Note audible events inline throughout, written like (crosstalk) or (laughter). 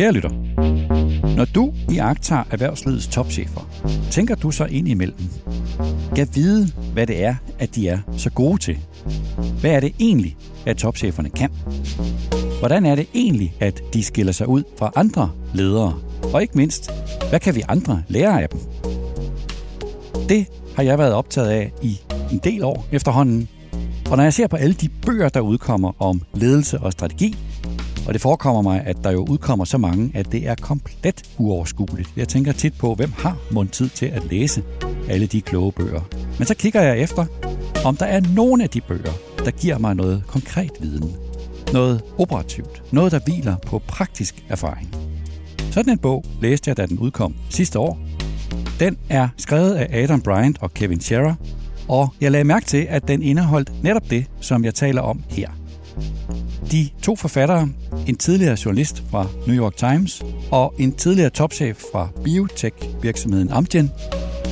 Kære lytter, når du i agtager erhvervslivets topchefer, tænker du så ind imellem, kan vide, hvad det er, at de er så gode til. Hvad er det egentlig, at topcheferne kan? Hvordan er det egentlig, at de skiller sig ud fra andre ledere? Og ikke mindst, hvad kan vi andre lære af dem? Det har jeg været optaget af i en del år efterhånden. Og når jeg ser på alle de bøger, der udkommer om ledelse og strategi, og det forekommer mig, at der jo udkommer så mange, at det er komplet uoverskueligt. Jeg tænker tit på, hvem har mund tid til at læse alle de kloge bøger. Men så kigger jeg efter, om der er nogen af de bøger, der giver mig noget konkret viden. Noget operativt. Noget, der hviler på praktisk erfaring. Sådan en bog læste jeg, da den udkom sidste år. Den er skrevet af Adam Bryant og Kevin Scherer, og jeg lagde mærke til, at den indeholdt netop det, som jeg taler om her. De to forfattere, en tidligere journalist fra New York Times og en tidligere topchef fra biotech-virksomheden Amgen,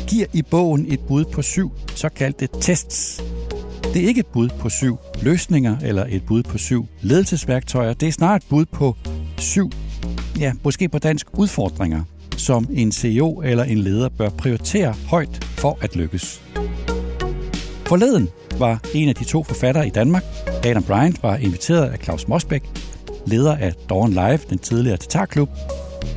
giver i bogen et bud på syv såkaldte tests. Det er ikke et bud på syv løsninger eller et bud på syv ledelsesværktøjer. Det er snarere et bud på syv, ja, måske på dansk, udfordringer, som en CEO eller en leder bør prioritere højt for at lykkes. Forleden var en af de to forfattere i Danmark, Adam Bryant, var inviteret af Claus Mosbæk, leder af Dawn Live, den tidligere Tatarklub,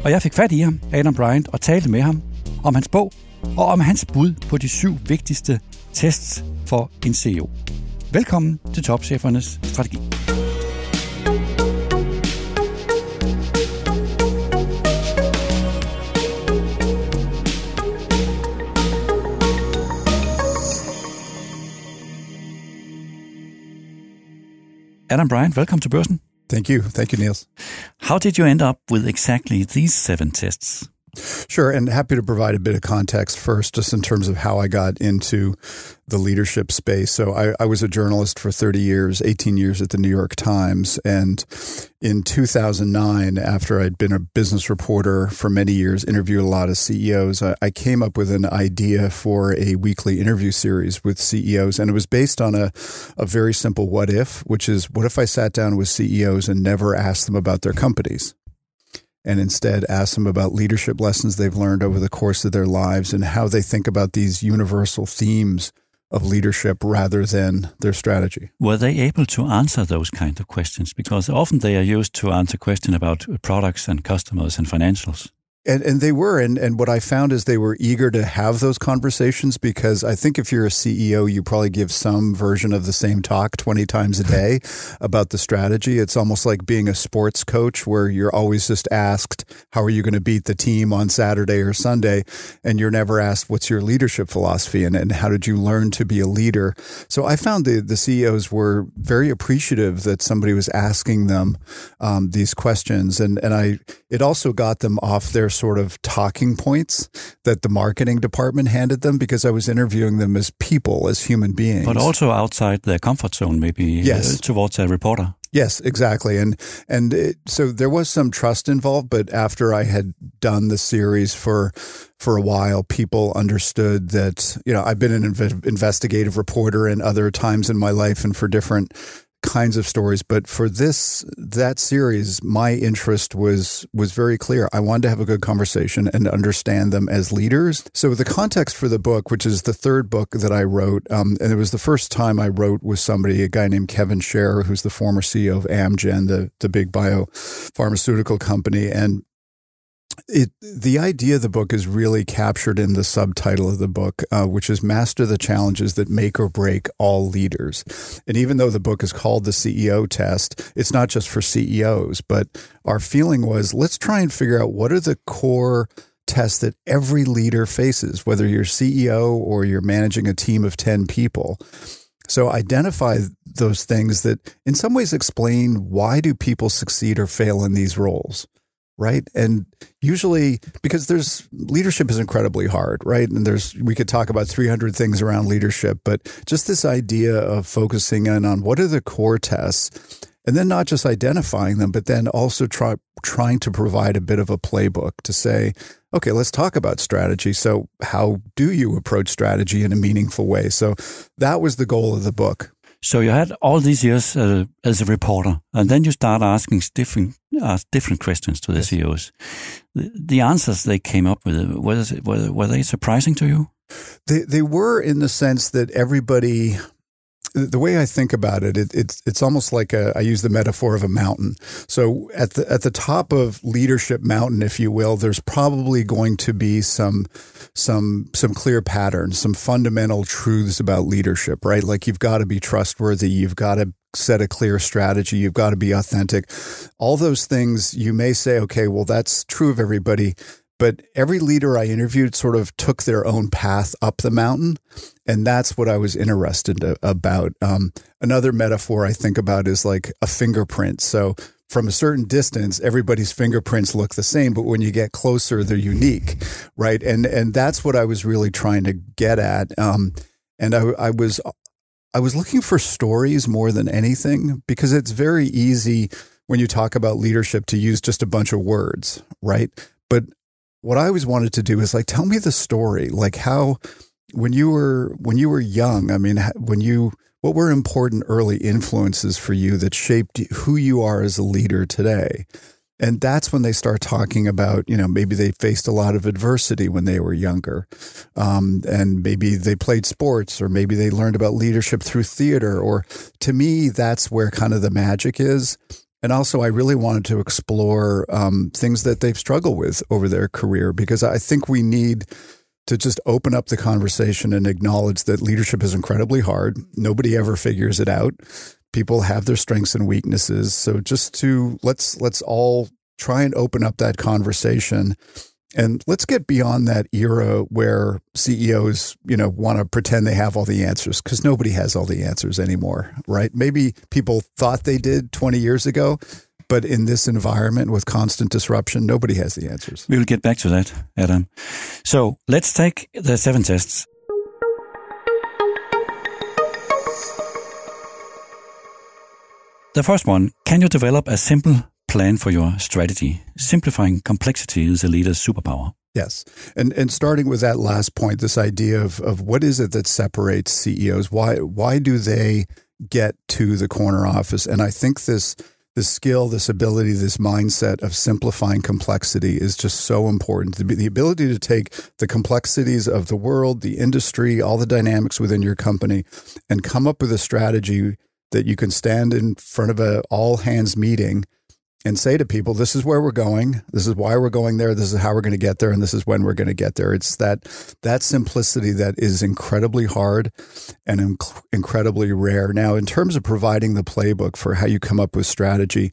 og jeg fik fat i ham, Adam Bryant, og talte med ham om hans bog og om hans bud på de syv vigtigste tests for en CEO. Velkommen til Topchefernes Strategi. Adam Bryant, welcome to Børsen. Thank you. Thank you, Niels. How did you end up with exactly these seven tests? Sure, and happy to provide a bit of context first, just in terms of how I got into the leadership space. So I, I, was a journalist for 30 years, 18 years at the New York Times. And in 2009, after I'd been a business reporter for many years, interviewed a lot of CEOs, I, I came up with an idea for a weekly interview series with CEOs. And it was based on a, a very simple what if, which is what if I sat down with CEOs and never asked them about their companies? And instead ask them about leadership lessons they've learned over the course of their lives and how they think about these universal themes of leadership rather than their strategy. Were they able to answer those kind of questions? Because often they are used to answer questions about products and customers and financials. And and they were and and what I found is they were eager to have those conversations because I think if you're a CEO you probably give some version of the same talk 20 times a day (laughs) about the strategy. It's almost like being a sports coach where you're always just asked how are you going to beat the team on Saturday or Sunday and you're never asked what's your leadership philosophy and, and how did you learn to be a leader. So I found the the CEOs were very appreciative that somebody was asking them um, these questions and and I it also got them off their sort of talking points that the marketing department handed them because I was interviewing them as people, as human beings. But also outside their comfort zone, maybe uh, yes. Towards a reporter. Yes, exactly. And and it, so there was some trust involved, but after I had done the series for for a while, people understood that you know I've been an inv- investigative reporter in other times in my life and for different kinds of stories but for this that series my interest was was very clear. I wanted to have a good conversation and understand them as leaders. So the context for the book which is the third book that i wrote um, and it was the first time i wrote with somebody a guy named kevin sharer who's the former ceo of amgen the, the big biopharmaceutical company. And it the idea of the book is really captured in the subtitle of the book, uh, which is "Master the Challenges That Make or Break All Leaders." And even though the book is called the CEO Test, it's not just for CEOs. But our feeling was, let's try and figure out what are the core tests that every leader faces, whether you're CEO or you're managing a team of ten people. So identify those things that in some ways explain why do people succeed or fail in these roles right? And usually because there's leadership is incredibly hard, right? And there's we could talk about 300 things around leadership, but just this idea of focusing in on what are the core tests and then not just identifying them, but then also try, trying to provide a bit of a playbook to say, okay, let's talk about strategy. So, how do you approach strategy in a meaningful way? So, that was the goal of the book. So, you had all these years uh, as a reporter, and then you start asking different ask different questions to the yes. CEOs. The, the, answers they came up with was were, were they surprising to you? They they were in the sense that everybody the way I think about it, it, it's it's almost like a, I use the metaphor of a mountain. So at the at the top of leadership mountain, if you will, there's probably going to be some some some clear patterns, some fundamental truths about leadership, right? Like you've got to be trustworthy, you've got to set a clear strategy, you've got to be authentic. All those things you may say, okay, well that's true of everybody, but every leader I interviewed sort of took their own path up the mountain. And that's what I was interested about. Um, another metaphor I think about is like a fingerprint. So from a certain distance, everybody's fingerprints look the same, but when you get closer, they're unique, right? And and that's what I was really trying to get at. Um, and I, I was I was looking for stories more than anything because it's very easy when you talk about leadership to use just a bunch of words, right? But what I always wanted to do is like, tell me the story, like how when you were when you were young. I mean, when you what were important early influences for you that shaped who you are as a leader today? And that's when they start talking about, you know, maybe they faced a lot of adversity when they were younger. Um, and maybe they played sports or maybe they learned about leadership through theater. Or to me, that's where kind of the magic is. And also, I really wanted to explore um, things that they've struggled with over their career because I think we need to just open up the conversation and acknowledge that leadership is incredibly hard. Nobody ever figures it out. People have their strengths and weaknesses. So just to let's let's all try and open up that conversation and let's get beyond that era where CEOs, you know, want to pretend they have all the answers because nobody has all the answers anymore, right? Maybe people thought they did 20 years ago, but in this environment with constant disruption, nobody has the answers. We will get back to that, Adam. So let's take the seven tests. The first one, can you develop a simple plan for your strategy. Simplifying complexity is a leader's superpower. Yes. And and starting with that last point, this idea of of what is it that separates CEOs? Why why do they get to the corner office? And I think this this skill, this ability, this mindset of simplifying complexity is just so important. The, the ability to take the complexities of the world, the industry, all the dynamics within your company, and come up with a strategy that you can stand in front of a all hands meeting and say to people, this is where we're going. This is why we're going there. This is how we're going to get there. And this is when we're going to get there. It's that, that simplicity that is incredibly hard and inc- incredibly rare. Now, in terms of providing the playbook for how you come up with strategy,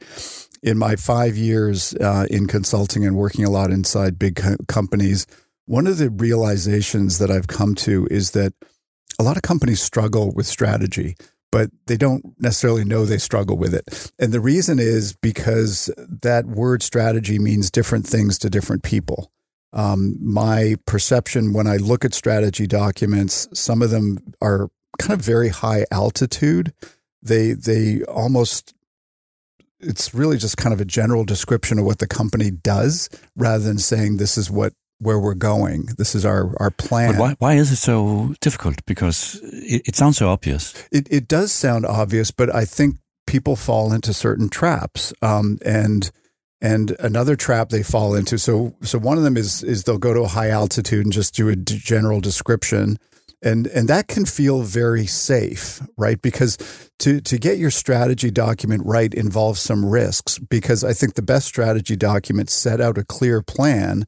in my five years uh, in consulting and working a lot inside big co- companies, one of the realizations that I've come to is that a lot of companies struggle with strategy but they don't necessarily know they struggle with it. And the reason is because that word strategy means different things to different people. Um, my perception when I look at strategy documents, some of them are kind of very high altitude. They they almost it's really just kind of a general description of what the company does rather than saying this is what where we're going. This is our, our plan. But why, why is it so difficult? Because it, it sounds so obvious. It, it does sound obvious, but I think people fall into certain traps. Um, and and another trap they fall into. So so one of them is is they'll go to a high altitude and just do a d- general description. And and that can feel very safe, right? Because to to get your strategy document right involves some risks because I think the best strategy documents set out a clear plan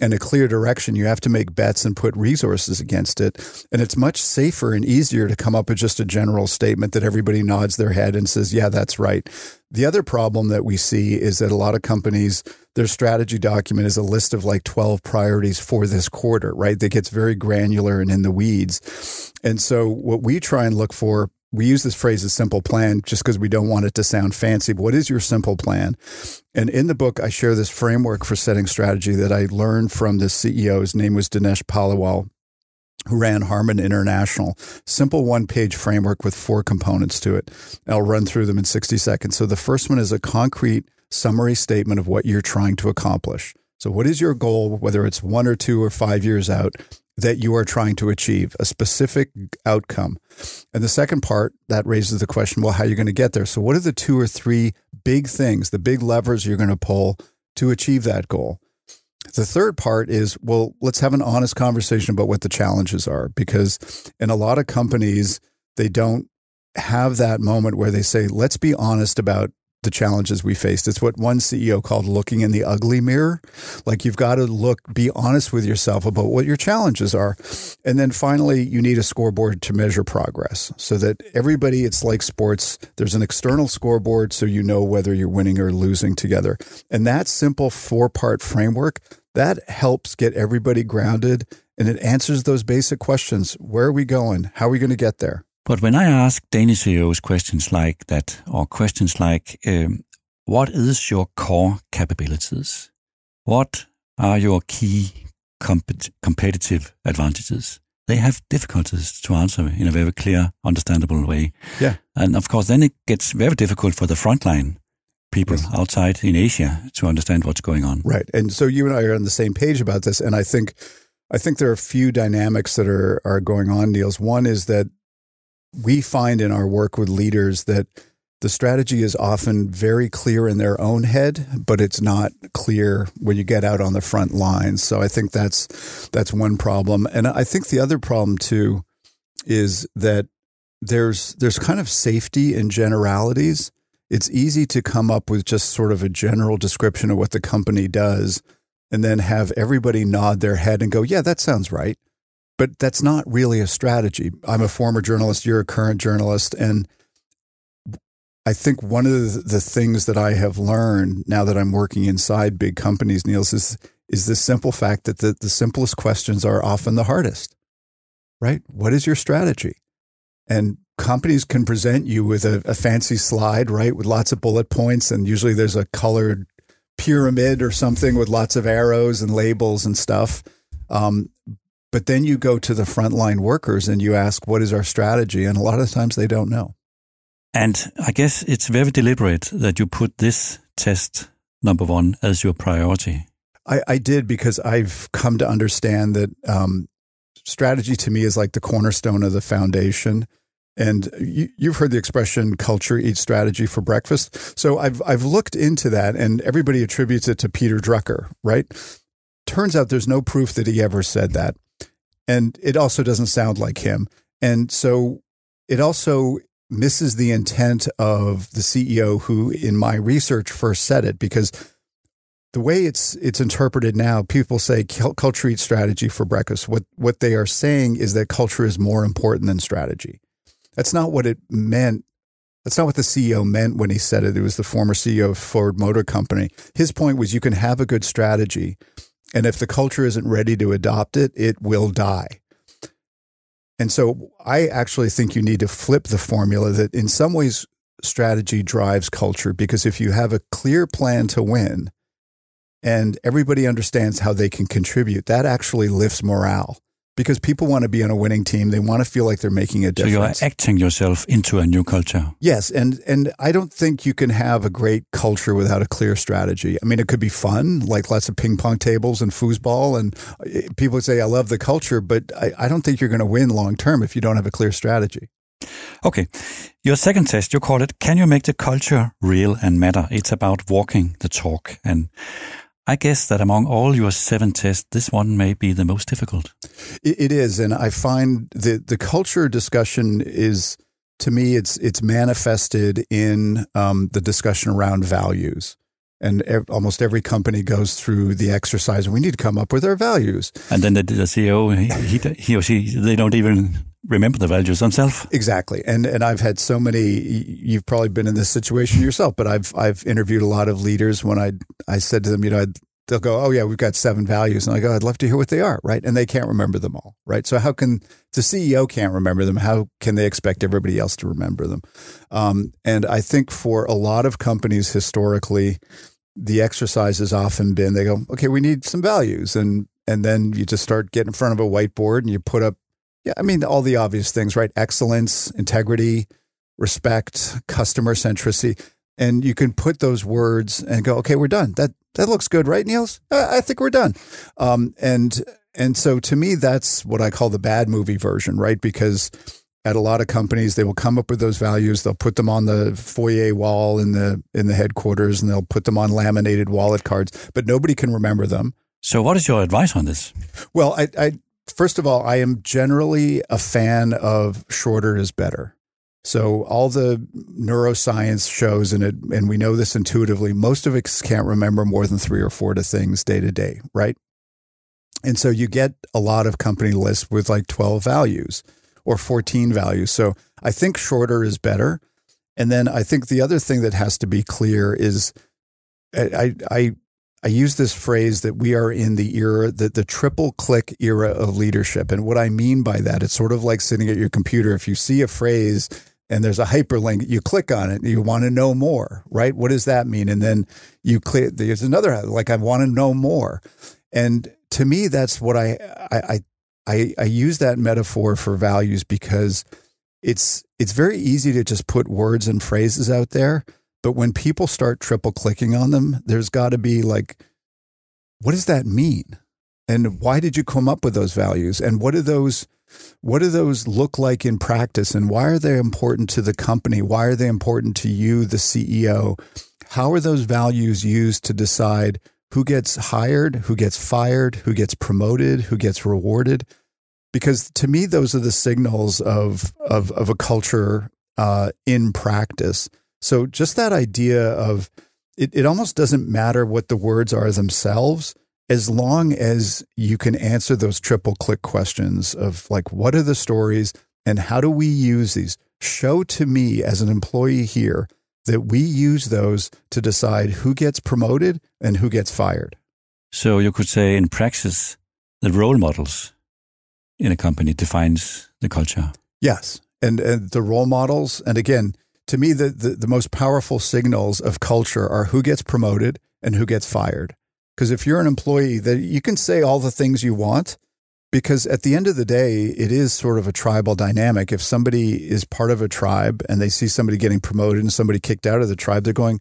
and a clear direction, you have to make bets and put resources against it. And it's much safer and easier to come up with just a general statement that everybody nods their head and says, yeah, that's right. The other problem that we see is that a lot of companies, their strategy document is a list of like 12 priorities for this quarter, right? That gets very granular and in the weeds. And so what we try and look for we use this phrase a simple plan just because we don't want it to sound fancy. But what is your simple plan? And in the book, I share this framework for setting strategy that I learned from the CEO. His name was Dinesh Paliwal, who ran Harman International. Simple one page framework with four components to it. I'll run through them in 60 seconds. So the first one is a concrete summary statement of what you're trying to accomplish. So, what is your goal, whether it's one or two or five years out? That you are trying to achieve, a specific outcome. And the second part that raises the question, well, how are you going to get there? So what are the two or three big things, the big levers you're going to pull to achieve that goal. The third part is well, let's have an honest conversation about what the challenges are because in a lot of companies, they don't have that moment where they say, let's be honest about the challenges we faced. It's what one CEO called looking in the ugly mirror. Like you've got to look, be honest with yourself about what your challenges are. And then finally, you need a scoreboard to measure progress so that everybody, it's like sports. There's an external scoreboard so you know whether you're winning or losing together. And that simple four part framework, that helps get everybody grounded and it answers those basic questions. Where are we going? How are we going to get there? But when I ask Danish CEOs questions like that, or questions like, um, what is your core capabilities? What are your key compet- competitive advantages? They have difficulties to answer in a very clear, understandable way. Yeah. And of course, then it gets very difficult for the frontline people yes. outside in Asia to understand what's going on. Right. And so you and I are on the same page about this. And I think I think there are a few dynamics that are are going on, Niels. One is that we find in our work with leaders that the strategy is often very clear in their own head, but it's not clear when you get out on the front lines. So I think that's that's one problem. And I think the other problem too is that there's there's kind of safety in generalities. It's easy to come up with just sort of a general description of what the company does and then have everybody nod their head and go, "Yeah, that sounds right." But that's not really a strategy. I'm a former journalist, you're a current journalist. And I think one of the, things that I have learned now that I'm working inside big companies, Niels, is, is the simple fact that the, the simplest questions are often the hardest, right? What is your strategy? And companies can present you with a, a fancy slide, right, with lots of bullet points. And usually there's a colored pyramid or something with lots of arrows and labels and stuff. Um, but then you go to the frontline workers and you ask, what is our strategy? And a lot of times they don't know. And I guess it's very deliberate that you put this test, number one, as your priority. I, I did because I've come to understand that um, strategy to me is like the cornerstone of the foundation. And you, have heard the expression "culture eats strategy for breakfast." So I've I've looked into that, and everybody attributes it to Peter Drucker, right? Turns out there's no proof that he ever said that and it also doesn't sound like him. And so it also misses the intent of the CEO who, in my research, first said it because the way it's it's interpreted now, people say culture eats strategy for breakfast. What what they are saying is that culture is more important than strategy. That's not what it meant. That's not what the CEO meant when he said it. It was the former CEO of Ford Motor Company. His point was you can have a good strategy, and if the culture isn't ready to adopt it, it will die. And so I actually think you need to flip the formula that in some ways strategy drives culture because if you have a clear plan to win and everybody understands how they can contribute, that actually lifts morale because people want to be on a winning team. They want to feel like they're making a difference. So you're acting yourself into a new culture. Yes, and and I don't think you can have a great culture without a clear strategy. I mean, it could be fun, like lots of ping pong tables and foosball, and uh, people say I love the culture, but I, I don't think you're going to win long term if you don't have a clear strategy. Okay. Your second test, you call it Can you make the culture real and matter? It's about walking the talk. And I guess that among all your seven tests, this one may be the most difficult. it is, and I find the the culture discussion is to me it's it's manifested in um, the discussion around values. And ev- almost every company goes through the exercise. We need to come up with our values. And then the, the CEO, he, he, he or she, they don't even remember the values themselves. Exactly. And and I've had so many you've probably been in this situation yourself, but I've I've interviewed a lot of leaders when I I said to them, you know, I'd, they'll go, "Oh yeah, we've got seven values." And I go, "I'd love to hear what they are." Right? And they can't remember them all, right? So how can the CEO can't remember them? How can they expect everybody else to remember them? Um, and I think for a lot of companies historically, the exercise has often been they go, "Okay, we need some values," and and then you just start getting in front of a whiteboard and you put up yeah, I mean, all the obvious things, right? Excellence, integrity, respect, customer centricity. And you can put those words and go, okay, we're done. That that looks good, right, Niels? I, I think we're done. Um, and and so to me, that's what I call the bad movie version, right? Because at a lot of companies, they will come up with those values. They'll put them on the foyer wall in the in the headquarters, and they'll put them on laminated wallet cards. But nobody can remember them. So, what is your advice on this? Well, I, I first of all, I am generally a fan of shorter is better. So all the neuroscience shows, and it, and we know this intuitively, most of us can't remember more than three or four to things day to day, right? And so you get a lot of company lists with like 12 values or 14 values. So I think shorter is better. And then I think the other thing that has to be clear is I, I, I use this phrase that we are in the era that the triple click era of leadership. And what I mean by that, it's sort of like sitting at your computer. If you see a phrase and there's a hyperlink, you click on it and you want to know more, right? What does that mean? And then you click, there's another, like, I want to know more. And to me, that's what I, I, I, I use that metaphor for values because it's, it's very easy to just put words and phrases out there. But when people start triple clicking on them, there's got to be like, what does that mean? And why did you come up with those values? And what do those, what do those look like in practice and why are they important to the company? Why are they important to you, the CEO? How are those values used to decide who gets hired, who gets fired, who gets promoted, who gets rewarded? Because to me, those are the signals of of, of a culture uh, in practice. So just that idea of it, it almost doesn't matter what the words are themselves as long as you can answer those triple click questions of like, what are the stories and how do we use these? Show to me as an employee here that we use those to decide who gets promoted and who gets fired. So you could say in practice, the role models in a company defines the culture. Yes. And, and the role models, and again, to me, the, the, the most powerful signals of culture are who gets promoted and who gets fired. Because if you're an employee, that you can say all the things you want, because at the end of the day, it is sort of a tribal dynamic. If somebody is part of a tribe and they see somebody getting promoted and somebody kicked out of the tribe, they're going,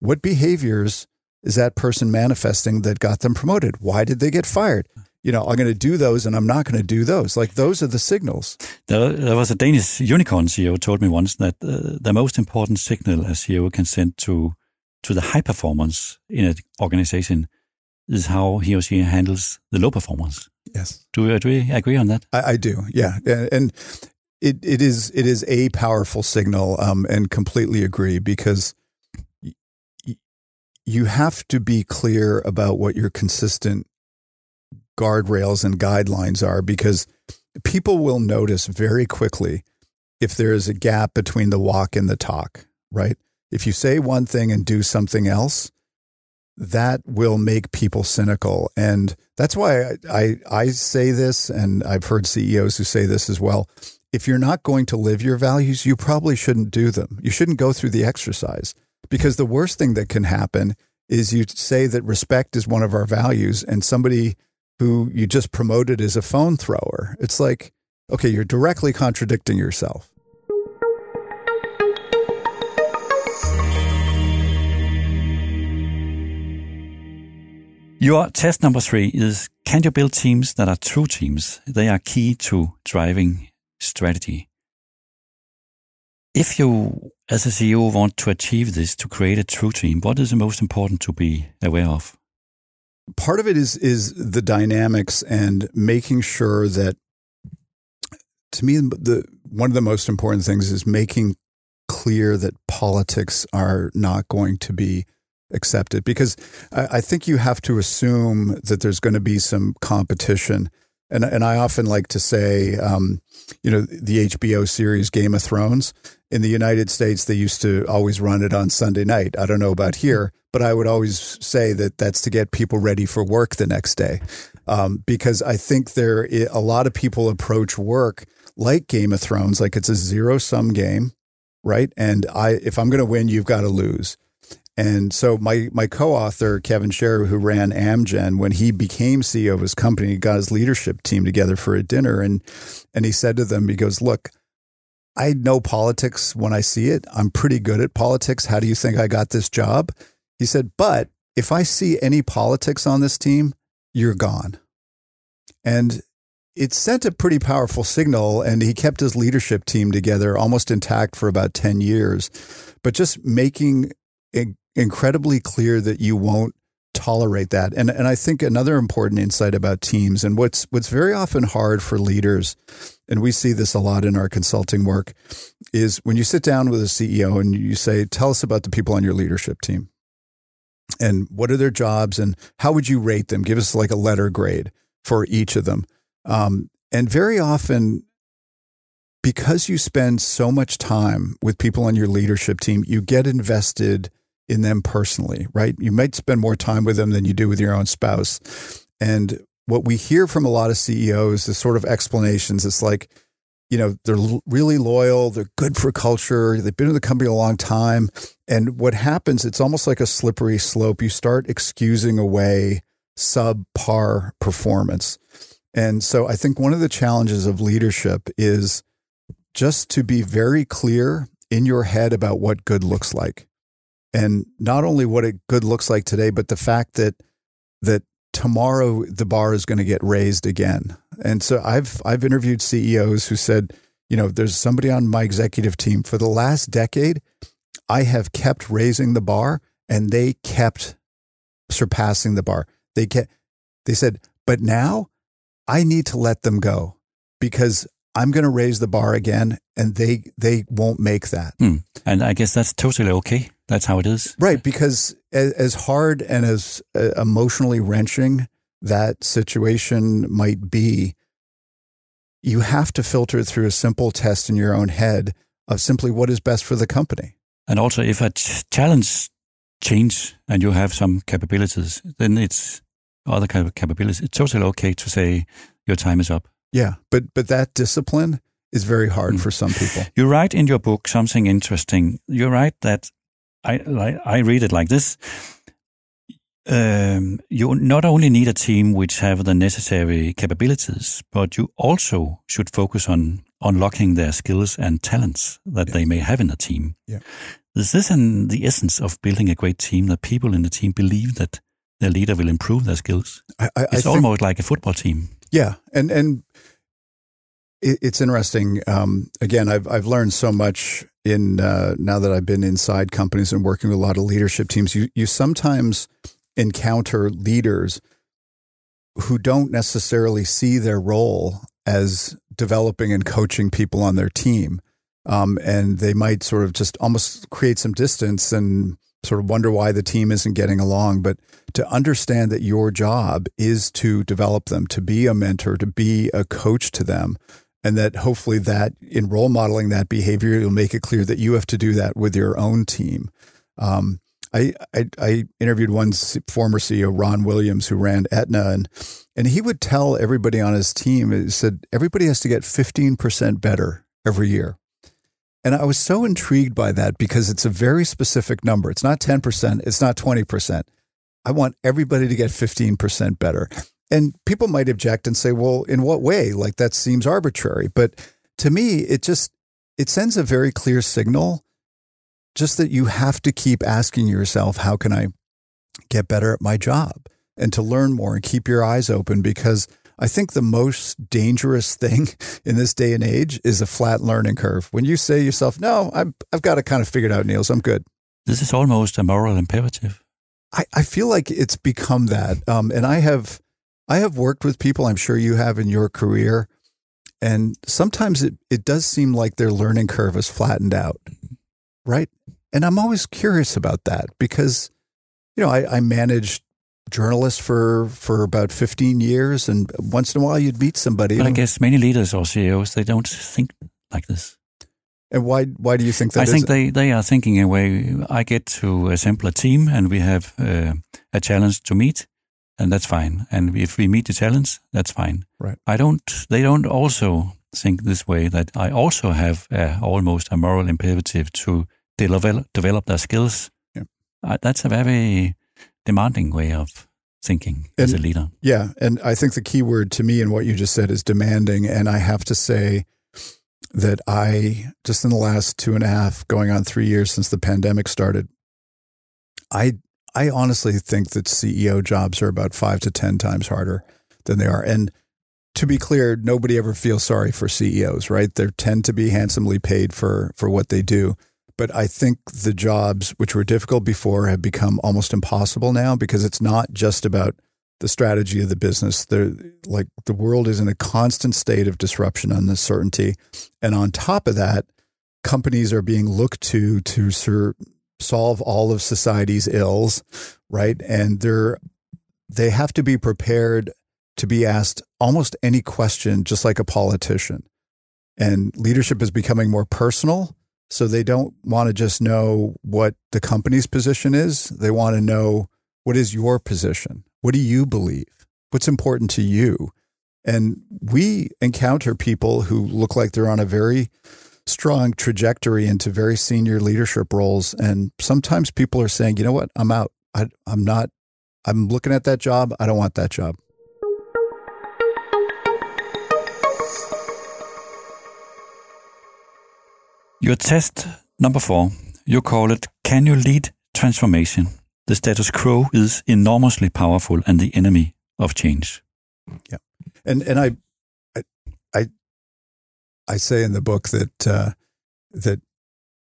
"What behaviors is that person manifesting that got them promoted? Why did they get fired?" You know, I'm going to do those and I'm not going to do those. Like those are the signals. There, there was a Danish unicorn CEO told me once that uh, the most important signal a CEO can send to to the high performance in an organization is how he or she handles the low performance. Yes. Do you agree, agree on that? I, I do. Yeah. And it, it is, it is a powerful signal, um, and completely agree because you have to be clear about what your consistent guardrails and guidelines are because people will notice very quickly if there is a gap between the walk and the talk, right? If you say one thing and do something else, that will make people cynical. And that's why I, I, I, say this, and I've heard CEOs who say this as well. If you're not going to live your values, you probably shouldn't do them. You shouldn't go through the exercise because the worst thing that can happen is you say that respect is one of our values and somebody who you just promoted as a phone thrower. It's like, okay, you're directly contradicting yourself. Your test number three is Can you build teams that are true teams? They are key to driving strategy. If you, as a CEO, want to achieve this to create a true team, what is the most important to be aware of? Part of it is is the dynamics and making sure that to me the one of the most important things is making clear that politics are not going to be accepted because I, I, think you have to assume that there's going to be some competition. And, and I often like to say, um, you know, the HBO series Game of Thrones in the United States, they used to always run it on Sunday night. I don't know about here, but I would always say that that's to get people ready for work the next day. Um, because I think there, a lot of people approach work like Game of Thrones, like it's a zero sum game, right? And I, if I'm going to win, you've got to lose. And so my my co-author Kevin Sharer, who ran Amgen, when he became CEO of his company, he got his leadership team together for a dinner, and and he said to them, he goes, "Look, I know politics when I see it. I'm pretty good at politics. How do you think I got this job?" He said, "But if I see any politics on this team, you're gone." And it sent a pretty powerful signal, and he kept his leadership team together almost intact for about 10 years. But just making incredibly clear that you won't tolerate that. And and I think another important insight about teams and what's what's very often hard for leaders and we see this a lot in our consulting work is when you sit down with a CEO and you say tell us about the people on your leadership team. And what are their jobs and how would you rate them? Give us like a letter grade for each of them. Um, and very often because you spend so much time with people on your leadership team, you get invested in them personally, right? You might spend more time with them than you do with your own spouse. And what we hear from a lot of CEOs is sort of explanations. It's like, you know, they're really loyal, they're good for culture, they've been in the company a long time. And what happens, it's almost like a slippery slope. You start excusing away subpar performance. And so I think one of the challenges of leadership is just to be very clear in your head about what good looks like and not only what it good looks like today, but the fact that that tomorrow the bar is going to get raised again. And so I've I've interviewed CEOs who said, you know, there's somebody on my executive team for the last decade, I have kept raising the bar and they kept surpassing the bar. They kept they said, but now I need to let them go because I'm going to raise the bar again, and they they won't make that. Hmm. And I guess that's totally okay. That's how it is, right? Because as, as hard and as uh, emotionally wrenching that situation might be, you have to filter through a simple test in your own head of simply what is best for the company. And also, if a challenge change and you have some capabilities, then it's other kind of capabilities. It's totally okay to say your time is up. Yeah, but but that discipline is very hard mm. for some people. You write in your book something interesting. You write that I I read it like this. Um, you not only need a team which have the necessary capabilities, but you also should focus on unlocking their skills and talents that they may have in a team. Yeah. Is this in the essence of building a great team that people in the team believe that their leader will improve their skills? I, I, it's I almost like a football team. Yeah, and and it, it's interesting. Um, again, I've I've learned so much in uh, now that I've been inside companies and working with a lot of leadership teams. You you sometimes encounter leaders who don't necessarily see their role as developing and coaching people on their team. Um, and they might sort of just almost create some distance and sort of wonder why the team isn't getting along. But to understand that your job is to develop them, to be a mentor, to be a coach to them, and that hopefully that in role modeling that behavior, you'll make it clear that you have to do that with your own team. Um, I, I, I interviewed one former CEO, Ron Williams, who ran Aetna, and and he would tell everybody on his team, he said everybody has to get fifteen percent better every year. And I was so intrigued by that because it's a very specific number. It's not 10%, it's not 20%. I want everybody to get 15% better. And people might object and say, well, in what way? Like that seems arbitrary. But to me, it just it sends a very clear signal just that you have to keep asking yourself, how can I get better at my job? And to learn more and keep your eyes open because I think the most dangerous thing (laughs) in this day and age is a flat learning curve. When you say yourself, no, I've, I've got it kind of figured out, Niels, I'm good. This is almost a moral imperative. I, I feel like it's become that. Um, and I have, I have worked with people, I'm sure you have in your career. And sometimes it, it does seem like their learning curve is flattened out. Right. And I'm always curious about that because, you know, I, I managed journalists for for about 15 years and once in a while you'd meet somebody but i guess many leaders or ceos they don't think like this. And why why do you think that i think they they are thinking a way. I get to assemble a team and we have uh, a challenge to meet and that's fine. And if we meet the challenge that's fine. Right. I don't they don't also think this way that i also have a, almost a moral imperative to develop develop their skills yeah. Uh, that's a very demanding way of thinking and, as a leader. Yeah. And I think the key word to me in what you just said is demanding. And I have to say that I, just in the last two and a half, going on three years since the pandemic started, I, I honestly think that CEO jobs are about five to 10 times harder than they are. And to be clear, nobody ever feels sorry for CEOs, right? They tend to be handsomely paid for for what they do. But I think the jobs which were difficult before have become almost impossible now because it's not just about the strategy of the business. They're, like the world is in a constant state of disruption and uncertainty. And on top of that, companies are being looked to to sur- solve all of society's ills, right? And they're they have to be prepared to be asked almost any question, just like a politician. And leadership is becoming more personal. So they don't want to just know what the company's position is. They want to know what is your position? What do you believe? What's important to you? And we encounter people who look like they're on a very strong trajectory into very senior leadership roles. And sometimes people are saying, you know what, I'm out. I, I'm not, I'm looking at that job. I don't want that job. Your test number four, you call it Can You Lead Transformation? The status quo is enormously powerful and the enemy of change. Yeah. And and I I I say in the book that uh, that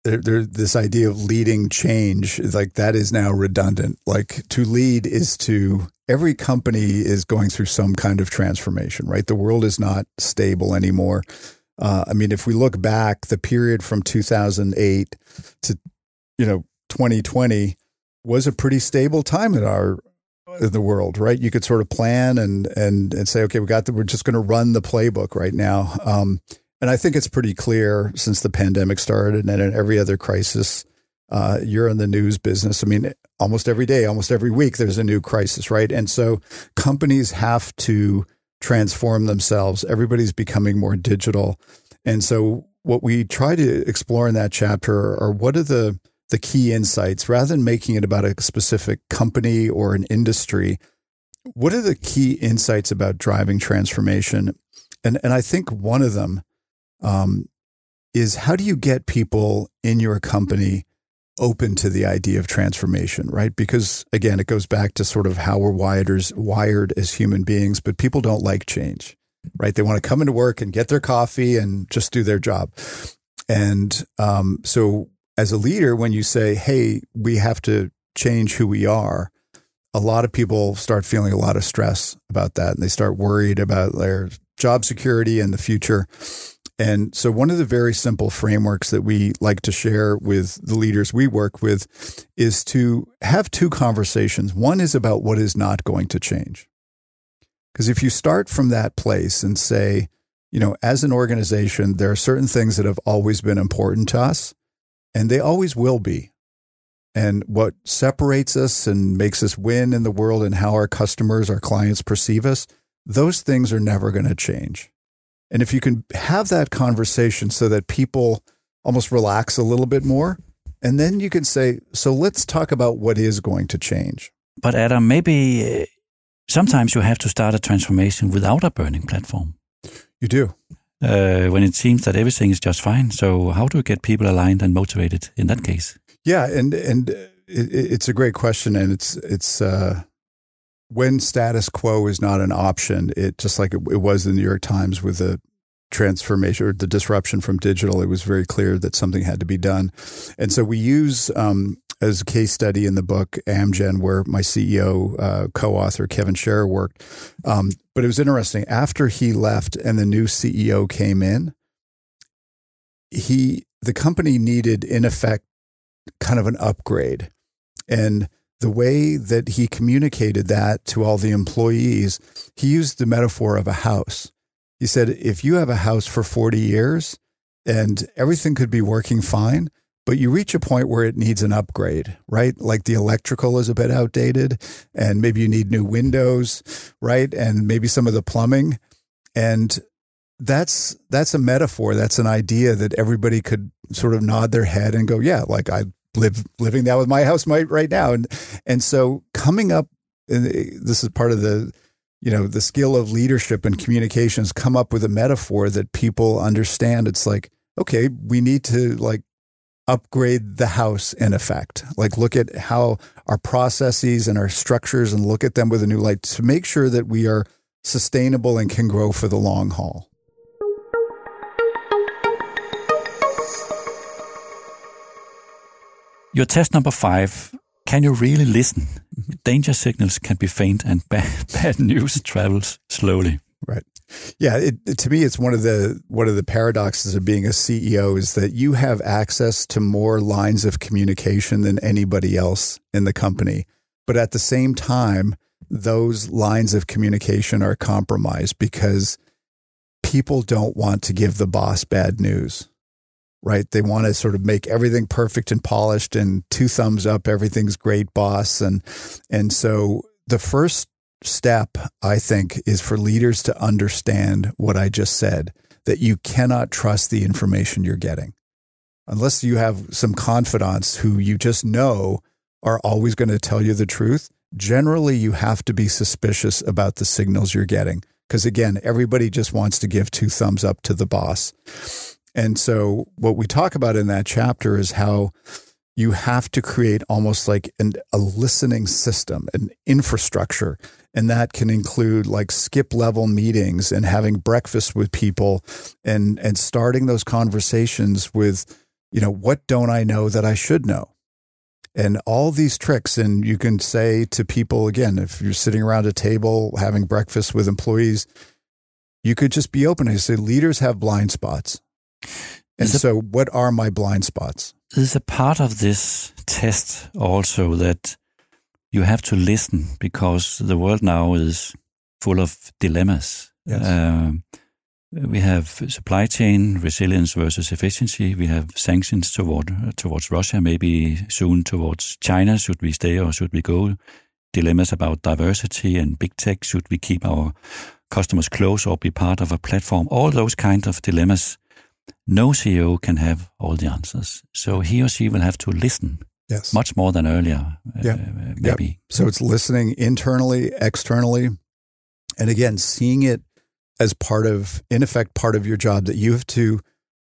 there, there, this idea of leading change like that is now redundant. Like to lead is to every company is going through some kind of transformation, right? The world is not stable anymore. Uh, I mean, if we look back, the period from 2008 to you know 2020 was a pretty stable time in our in the world, right? You could sort of plan and and and say, okay, we got the, we're just going to run the playbook right now. Um, and I think it's pretty clear since the pandemic started and in every other crisis, uh, you're in the news business. I mean, almost every day, almost every week, there's a new crisis, right? And so companies have to transform themselves. Everybody's becoming more digital. And so what we try to explore in that chapter are what are the the key insights rather than making it about a specific company or an industry. What are the key insights about driving transformation? And and I think one of them um, is how do you get people in your company open to the idea of transformation, right? Because again, it goes back to sort of how we're wired as, wired as human beings, but people don't like change, right? They want to come into work and get their coffee and just do their job. And um, so, as a leader, when you say, hey, we have to change who we are, a lot of people start feeling a lot of stress about that and they start worried about their job security and the future. And so, one of the very simple frameworks that we like to share with the leaders we work with is to have two conversations. One is about what is not going to change. Because if you start from that place and say, you know, as an organization, there are certain things that have always been important to us, and they always will be. And what separates us and makes us win in the world and how our customers, our clients perceive us, those things are never going to change. And if you can have that conversation so that people almost relax a little bit more, and then you can say, so let's talk about what is going to change. But Adam, maybe uh, sometimes you have to start a transformation without a burning platform. You do. Uh, when it seems that everything is just fine. So how do you get people aligned and motivated in that case? Yeah, and and it, it's a great question, and it's it's uh, when status quo is not an option, it just like it, it was in the New York Times with the transformation or the disruption from digital, it was very clear that something had to be done. And so we use um, as a case study in the book Amgen, where my CEO, uh, co-author Kevin Sharer worked. Um, but it was interesting. After he left and the new CEO came in, he the company needed, in effect, kind of an upgrade, and the way that he communicated that to all the employees, he used the metaphor of a house. He said, if you have a house for 40 years and everything could be working fine, but you reach a point where it needs an upgrade, right? Like the electrical is a bit outdated and maybe you need new windows, right? And maybe some of the plumbing. And that's that's a metaphor. That's an idea that everybody could sort of nod their head and go, yeah, like I live living that with my house right now. And and so coming up, and eh, this is part of the you know the skill of leadership and communications. Come up with a metaphor that people understand. It's like okay, we need to like upgrade the house in effect. Like look at how our processes and our structures and look at them with a new light to make sure that we are sustainable and can grow for the long haul. Your test number five can you really listen? Mm-hmm. Danger signals can be faint and bad, (laughs) bad news travels slowly. Right. Yeah, it, it, to me, it's one of the one of the paradoxes of being a CEO is that you have access to more lines of communication than anybody else in the company, but at the same time, those lines of communication are compromised because people don't want to give the boss bad news. Right. They want to sort of make everything perfect and polished and two thumbs up, everything's great, boss. And and so the first step, I think, is for leaders to understand what I just said, that you cannot trust the information you're getting. Unless you have some confidants who you just know are always going to tell you the truth, generally you have to be suspicious about the signals you're getting. Because again, everybody just wants to give two thumbs up to the boss. And so, what we talk about in that chapter is how you have to create almost like an, a listening system, an infrastructure. And that can include like skip level meetings and having breakfast with people and, and starting those conversations with, you know, what don't I know that I should know? and all these tricks. And you can say to people again, if you're sitting around a table having breakfast with employees, you could just be open and say, leaders have blind spots. And so, what are my blind spots? Is a part of this test also that you have to listen because the world now is full of dilemmas. Yes. Uh, we have supply chain resilience versus efficiency. We have sanctions toward towards Russia, maybe soon towards China. Should we stay or should we go? Dilemmas about diversity and big tech. Should we keep our customers close or be part of a platform? All those kind of dilemmas. No CEO can have all the answers. So he or she will have to listen yes. much more than earlier. Yeah. Uh, maybe. Yep. So it's listening internally, externally, and again, seeing it as part of, in effect, part of your job that you have to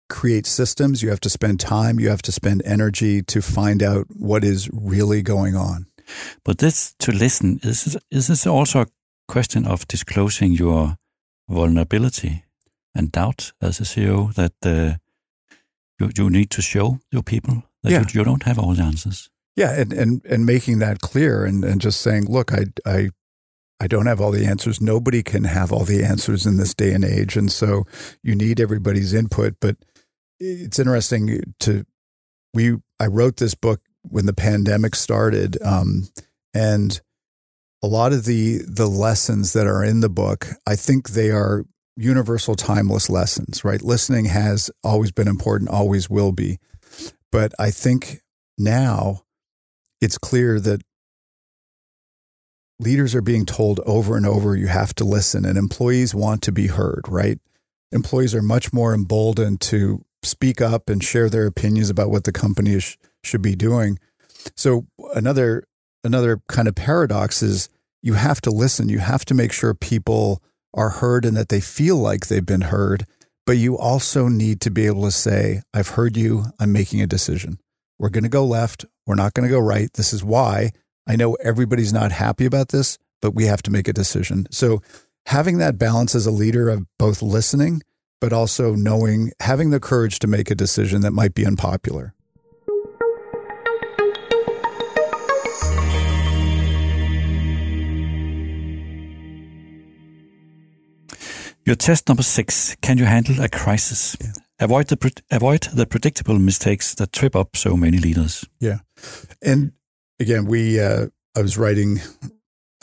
create systems, you have to spend time, you have to spend energy to find out what is really going on. But this to listen is is this also a question of disclosing your vulnerability and doubt as a CEO that uh, you you need to show your people that yeah. you, you don't have all the answers. Yeah, and, and and making that clear and, and just saying, look, I I I don't have all the answers. Nobody can have all the answers in this day and age. And so you need everybody's input. But it's interesting to, we, I wrote this book when the pandemic started. Um, and a lot of the, the lessons that are in the book, I think they are universal, timeless lessons, right? Listening has always been important, always will be. But I think now it's clear that leaders are being told over and over you have to listen and employees want to be heard right employees are much more emboldened to speak up and share their opinions about what the company sh- should be doing so another another kind of paradox is you have to listen you have to make sure people are heard and that they feel like they've been heard but you also need to be able to say i've heard you. I'm making a decision. We're going to go left. We're not going to go right. This is why. I know everybody's not happy about this, but we have to make a decision. So having that balance as a leader of both listening, but also knowing, having the courage to make a decision that might be unpopular. Your test number six: Can you handle a crisis? Yeah. Avoid the avoid the predictable mistakes that trip up so many leaders. Yeah, and again, we uh, I was writing.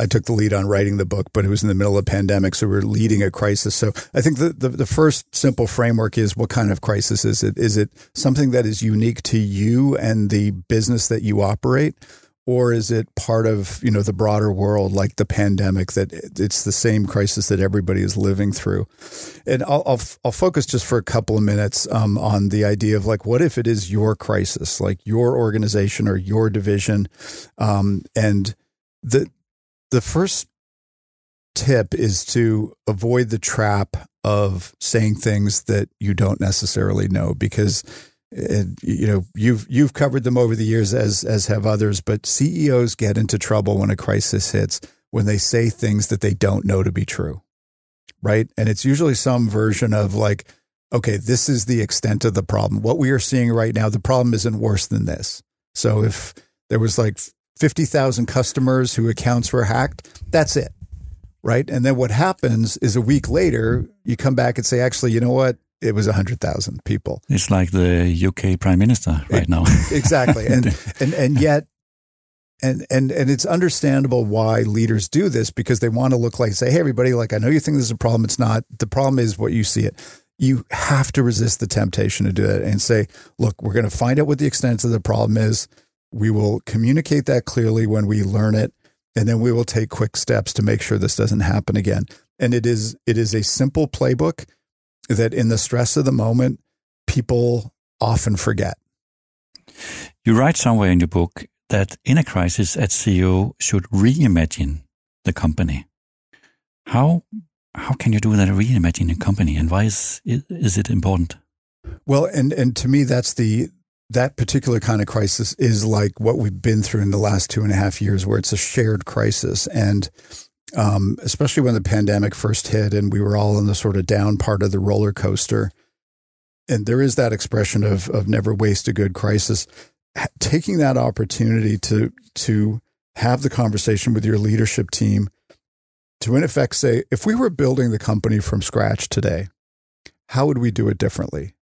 I took the lead on writing the book, but it was in the middle of pandemic, so we are leading a crisis. So I think the, the, the first simple framework is what kind of crisis is it? Is it something that is unique to you and the business that you operate? Or is it part of you know the broader world like the pandemic that it's the same crisis that everybody is living through? And i'll i'll, I'll focus just for a couple of minutes um, on the idea of like what if it is your crisis like your organization or your division? Um, and the the first tip is to avoid the trap of saying things that you don't necessarily know because and, you know you've you've covered them over the years as as have others but CEOs get into trouble when a crisis hits when they say things that they don't know to be true right? And it's usually some version of like, okay, this is the extent of the problem. What we are seeing right now, the problem isn't worse than this. So if there was like 50,000 customers who accounts were hacked, that's it. Right. And then what happens is a week later, you come back and say, actually, you know what? It was 100,000 people. It's like the UK prime minister right now. (laughs) exactly. And, (laughs) and, and yet, and, and, and it's understandable why leaders do this because they want to look like, say, hey, everybody, like, I know you think this is a problem. It's not. The problem is what you see it you have to resist the temptation to do that and say, look, we're going to find out what the extent of the problem is. We will communicate that clearly when we learn it, and then we will take quick steps to make sure this doesn't happen again. And it is it is a simple playbook that in the stress of the moment, people often forget. You write somewhere in your book that in a crisis, a CEO should reimagine the company. How how can you do that reimagine a company and why is is it important? Well, and and to me, that's the that particular kind of crisis is like what we've been through in the last two and a half years, where it's a shared crisis, and um, especially when the pandemic first hit, and we were all in the sort of down part of the roller coaster. And there is that expression of of never waste a good crisis. Taking that opportunity to to have the conversation with your leadership team to in effect say, if we were building the company from scratch today, how would we do it differently?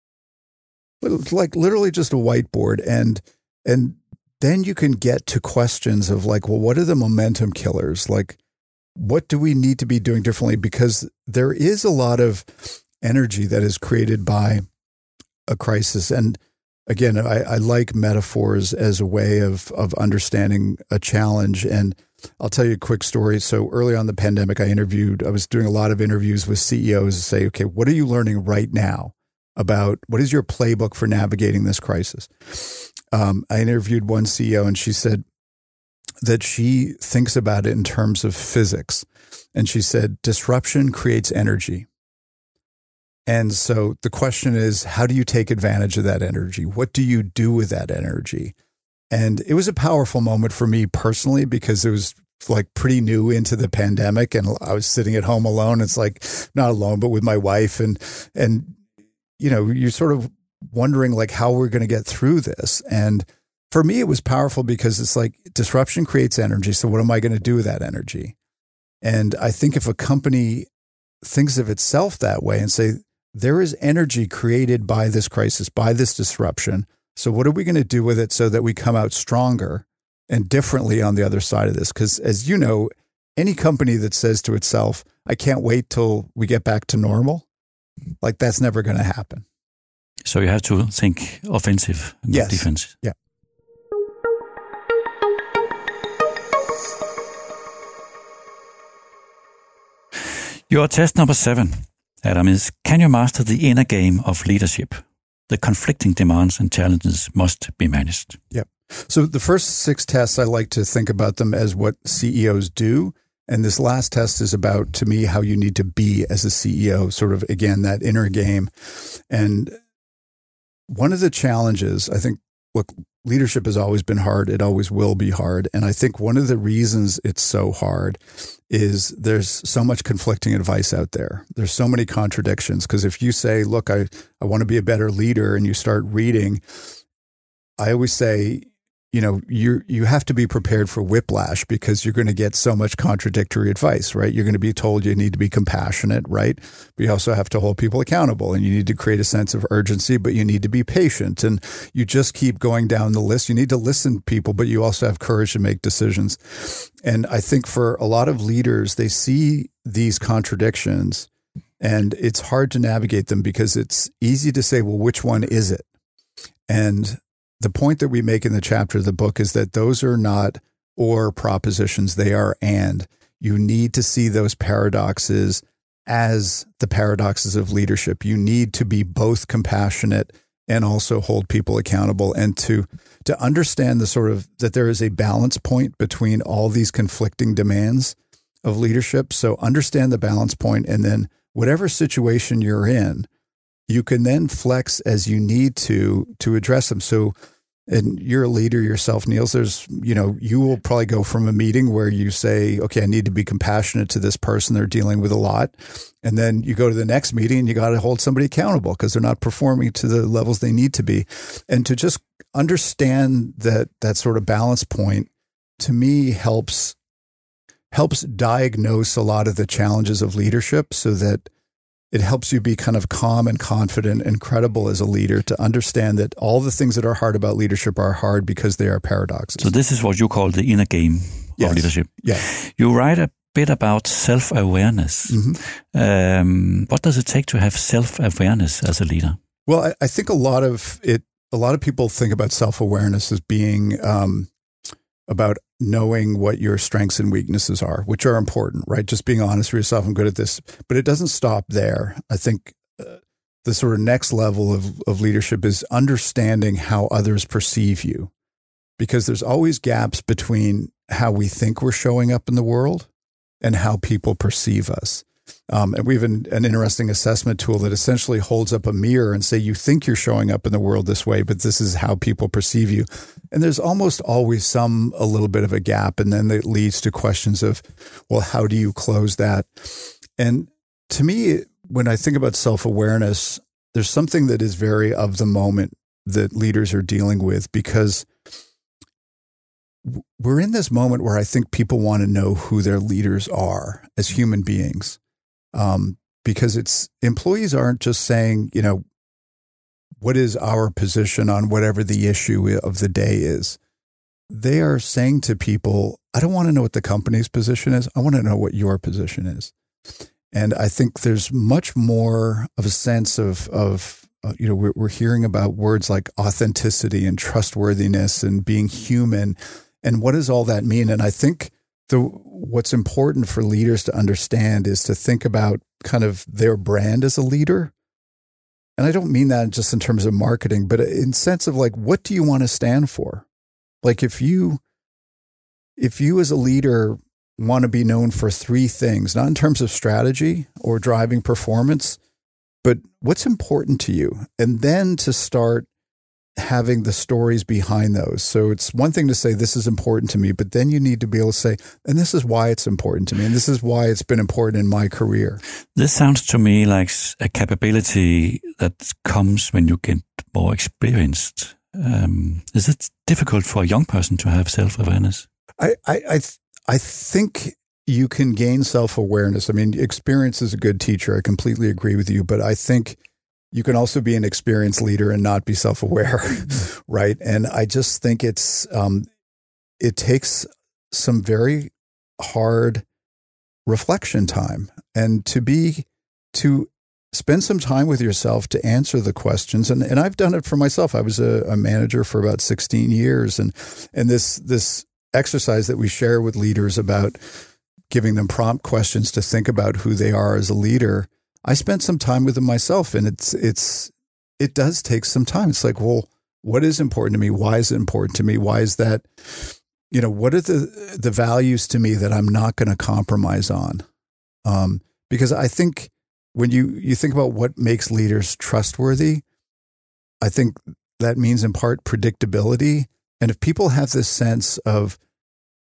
Like literally just a whiteboard and and then you can get to questions of like, well, what are the momentum killers? Like, what do we need to be doing differently? Because there is a lot of energy that is created by a crisis. And again, I, I like metaphors as a way of of understanding a challenge. And I'll tell you a quick story. So early on the pandemic, I interviewed, I was doing a lot of interviews with CEOs to say, okay, what are you learning right now about what is your playbook for navigating this crisis? Um, I interviewed one CEO and she said that she thinks about it in terms of physics. And she said, disruption creates energy. And so the question is, how do you take advantage of that energy? What do you do with that energy? And it was a powerful moment for me personally because it was like pretty new into the pandemic and I was sitting at home alone. It's like not alone, but with my wife and, and, you know, you're sort of wondering like how we're going to get through this. And for me, it was powerful because it's like disruption creates energy. So what am I going to do with that energy? And I think if a company thinks of itself that way and say, there is energy created by this crisis, by this disruption. So, what are we going to do with it so that we come out stronger and differently on the other side of this? Because, as you know, any company that says to itself, I can't wait till we get back to normal, like that's never going to happen. So, you have to think offensive, not yes. defensive. Yeah. Your test number seven, Adam, is can you master the inner game of leadership? the conflicting demands and challenges must be managed. Yep. So the first six tests, I like to think about them as what CEOs do. And this last test is about, to me, how you need to be as a CEO, sort of, again, that inner game. And one of the challenges, I think, look, leadership has always been hard. It always will be hard. And I think one of the reasons it's so hard is there's so much conflicting advice out there. There's so many contradictions. Because if you say, look, I, I want to be a better leader, and you start reading, I always say, you know, you you have to be prepared for whiplash because you're going to get so much contradictory advice, right? You're going to be told you need to be compassionate, right? But you also have to hold people accountable and you need to create a sense of urgency, but you need to be patient. And you just keep going down the list. You need to listen to people, but you also have courage to make decisions. And I think for a lot of leaders, they see these contradictions and it's hard to navigate them because it's easy to say, well, which one is it? And the point that we make in the chapter of the book is that those are not or propositions, they are and. You need to see those paradoxes as the paradoxes of leadership. You need to be both compassionate and also hold people accountable and to to understand the sort of that there is a balance point between all these conflicting demands of leadership. So understand the balance point and then whatever situation you're in, you can then flex as you need to to address them. So and you're a leader yourself, Niels. There's, you know, you will probably go from a meeting where you say, okay, I need to be compassionate to this person. They're dealing with a lot. And then you go to the next meeting and you got to hold somebody accountable because they're not performing to the levels they need to be. And to just understand that, that sort of balance point to me helps, helps diagnose a lot of the challenges of leadership so that it helps you be kind of calm and confident and credible as a leader to understand that all the things that are hard about leadership are hard because they are paradoxes. So this is what you call the inner game yes. of leadership. Yeah. You write a bit about self-awareness. Mm-hmm. Um, what does it take to have self-awareness as a leader? Well, I, I, think a lot of it. A lot of people think about self-awareness as being um, about knowing what your strengths and weaknesses are, which are important, right? Just being honest with yourself. I'm good at this, but it doesn't stop there. I think uh, the sort of next level of, of leadership is understanding how others perceive you, because there's always gaps between how we think we're showing up in the world and how people perceive us. Um, and we have an, an, interesting assessment tool that essentially holds up a mirror and say, you think you're showing up in the world this way, but this is how people perceive you. And there's almost always some, a little bit of a gap. And then it leads to questions of, well, how do you close that? And to me, when I think about self awareness, there's something that is very of the moment that leaders are dealing with because we're in this moment where I think people want to know who their leaders are as human beings um, because it's employees aren't just saying, you know, what is our position on whatever the issue of the day is. They are saying to people, I don't want to know what the company's position is. I want to know what your position is. And I think there's much more of a sense of, of uh, you know, we're, we're hearing about words like authenticity and trustworthiness and being human. And what does all that mean? And I think the what's important for leaders to understand is to think about kind of their brand as a leader. And I don't mean that just in terms of marketing, but in sense of like what do you want to stand for? Like if you if you as a leader want to be known for three things, not in terms of strategy or driving performance, but what's important to you? And then to start having the stories behind those. So it's one thing to say, this is important to me, but then you need to be able to say, and this is why it's important to me, and this is why it's been important in my career. This sounds to me like a capability that comes when you get more experienced. Um, is it difficult for a young person to have self awareness? I, I, I, th- I think you can gain self awareness. I mean, experience is a good teacher. I completely agree with you, but I think you can also be an experienced leader and not be self aware, (laughs) (laughs) right? And I just think it's um, it takes some very hard reflection time and to be to spend some time with yourself to answer the questions and, and I've done it for myself. I was a, a manager for about 16 years and and this this exercise that we share with leaders about giving them prompt questions to think about who they are as a leader I spent some time with them myself, and it's it's it does take some time. It's like, well, what is important to me? Why is it important to me? Why is that? You know, what are the the values to me that I'm not going to compromise on? Um, because I think when you you think about what makes leaders trustworthy, I think that means in part predictability. And if people have this sense of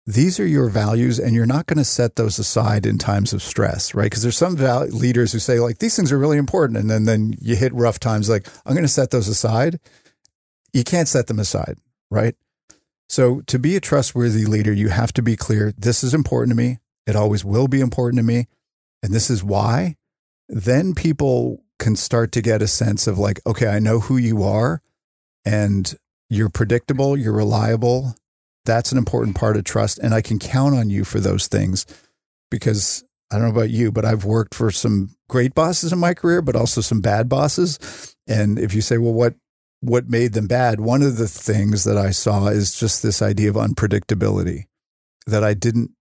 these are your values and you're not going to set those aside in times of stress, right? Because there's some val- leaders who say like these things are really important and then then you hit rough times like I'm going to set those aside. You can't set them aside, right? So to be a trustworthy leader, you have to be clear this is important to me. It always will be important to me and this is why. Then people can start to get a sense of like okay, I know who you are and you're predictable, you're reliable, that's an important part of trust. And I can count on you for those things because I don't know about you, but I've worked for some great bosses in my career, but also some bad bosses. And if you say, well, what, what made them bad? One of the things that I saw is just this idea of unpredictability that I didn't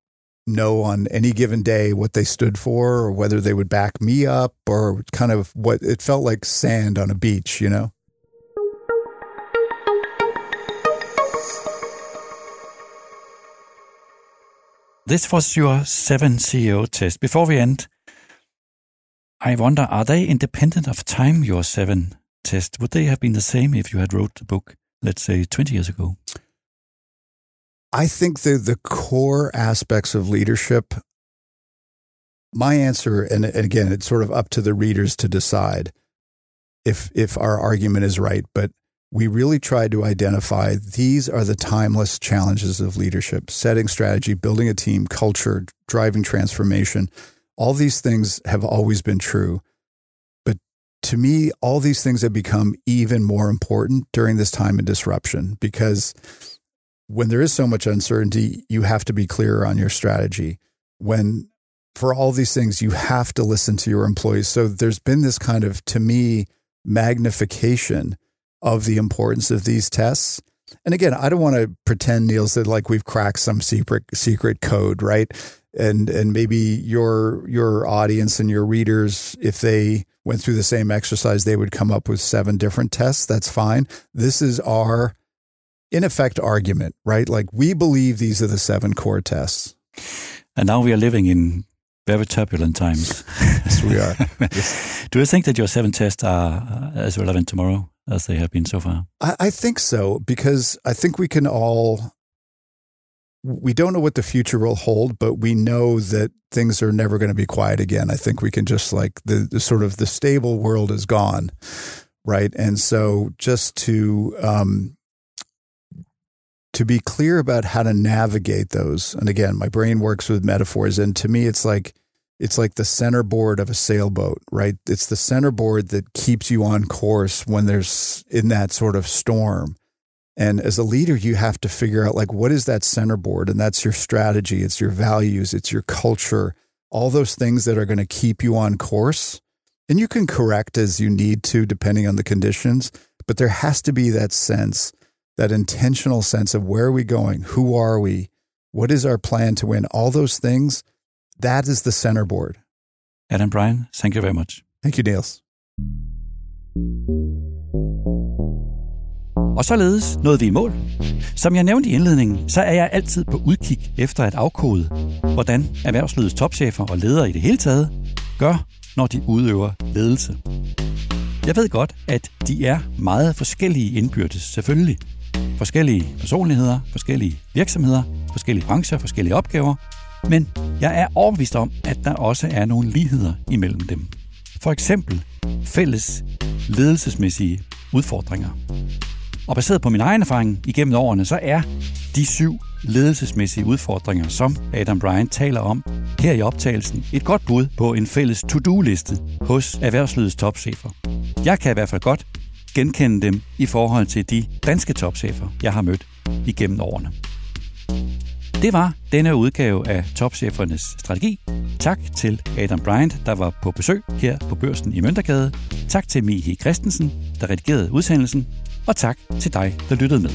know on any given day what they stood for or whether they would back me up or kind of what it felt like sand on a beach, you know? This was your seven CEO test. Before we end, I wonder, are they independent of time, your seven test? Would they have been the same if you had wrote the book let's say 20 years ago? I think the the core aspects of leadership. My answer, and, and again, it's sort of up to the readers to decide if if our argument is right, but we really tried to identify these are the timeless challenges of leadership setting strategy, building a team, culture, driving transformation. All these things have always been true. But to me, all these things have become even more important during this time of disruption because when there is so much uncertainty, you have to be clear on your strategy. When for all these things, you have to listen to your employees. So there's been this kind of, to me, magnification of the importance of these tests. And again, I don't want to pretend, Niels, that like we've cracked some secret secret code, right? And and maybe your your audience and your readers, if they went through the same exercise, they would come up with seven different tests. That's fine. This is our in effect argument, right? Like we believe these are the seven core tests. And now we are living in very turbulent times. (laughs) yes, we are. (laughs) Yes. Do you think that your seven tests are uh, as relevant tomorrow as they have been so far? I, I think so because I think we can all. We don't know what the future will hold, but we know that things are never going to be quiet again. I think we can just like the, the sort of the stable world is gone, right? And so just to um, to be clear about how to navigate those. And again, my brain works with metaphors, and to me, it's like it's like the centerboard of a sailboat, right? It's the centerboard that keeps you on course when there's in that sort of storm. And as a leader, you have to figure out like what is that centerboard, and that's your strategy, it's your values, it's your culture, all those things that are going to keep you on course. And you can correct as you need to, depending on the conditions. But there has to be that sense that intentional sense of where are we going? Who are we? What is our plan to win? All those things, that is the centerboard. Adam Brian, thank you very much. Thank you, Niels. Og således nåede vi i mål. Som jeg nævnte i indledningen, så er jeg altid på udkig efter at afkode, hvordan erhvervslivets topchefer og ledere i det hele taget gør, når de udøver ledelse. Jeg ved godt, at de er meget forskellige indbyrdes, selvfølgelig. Forskellige personligheder, forskellige virksomheder, forskellige brancher, forskellige opgaver. Men jeg er overbevist om, at der også er nogle ligheder imellem dem. For eksempel fælles ledelsesmæssige udfordringer. Og baseret på min egen erfaring igennem årene, så er de syv ledelsesmæssige udfordringer, som Adam Bryant taler om her i optagelsen, et godt bud på en fælles to-do-liste hos erhvervslivets topchefer. Jeg kan i hvert fald godt genkende dem i forhold til de danske topchefer, jeg har mødt igennem årene. Det var denne udgave af Topchefernes Strategi. Tak til Adam Bryant, der var på besøg her på børsen i Møntergade. Tak til Mihi Christensen, der redigerede udsendelsen. Og tak til dig, der lyttede med.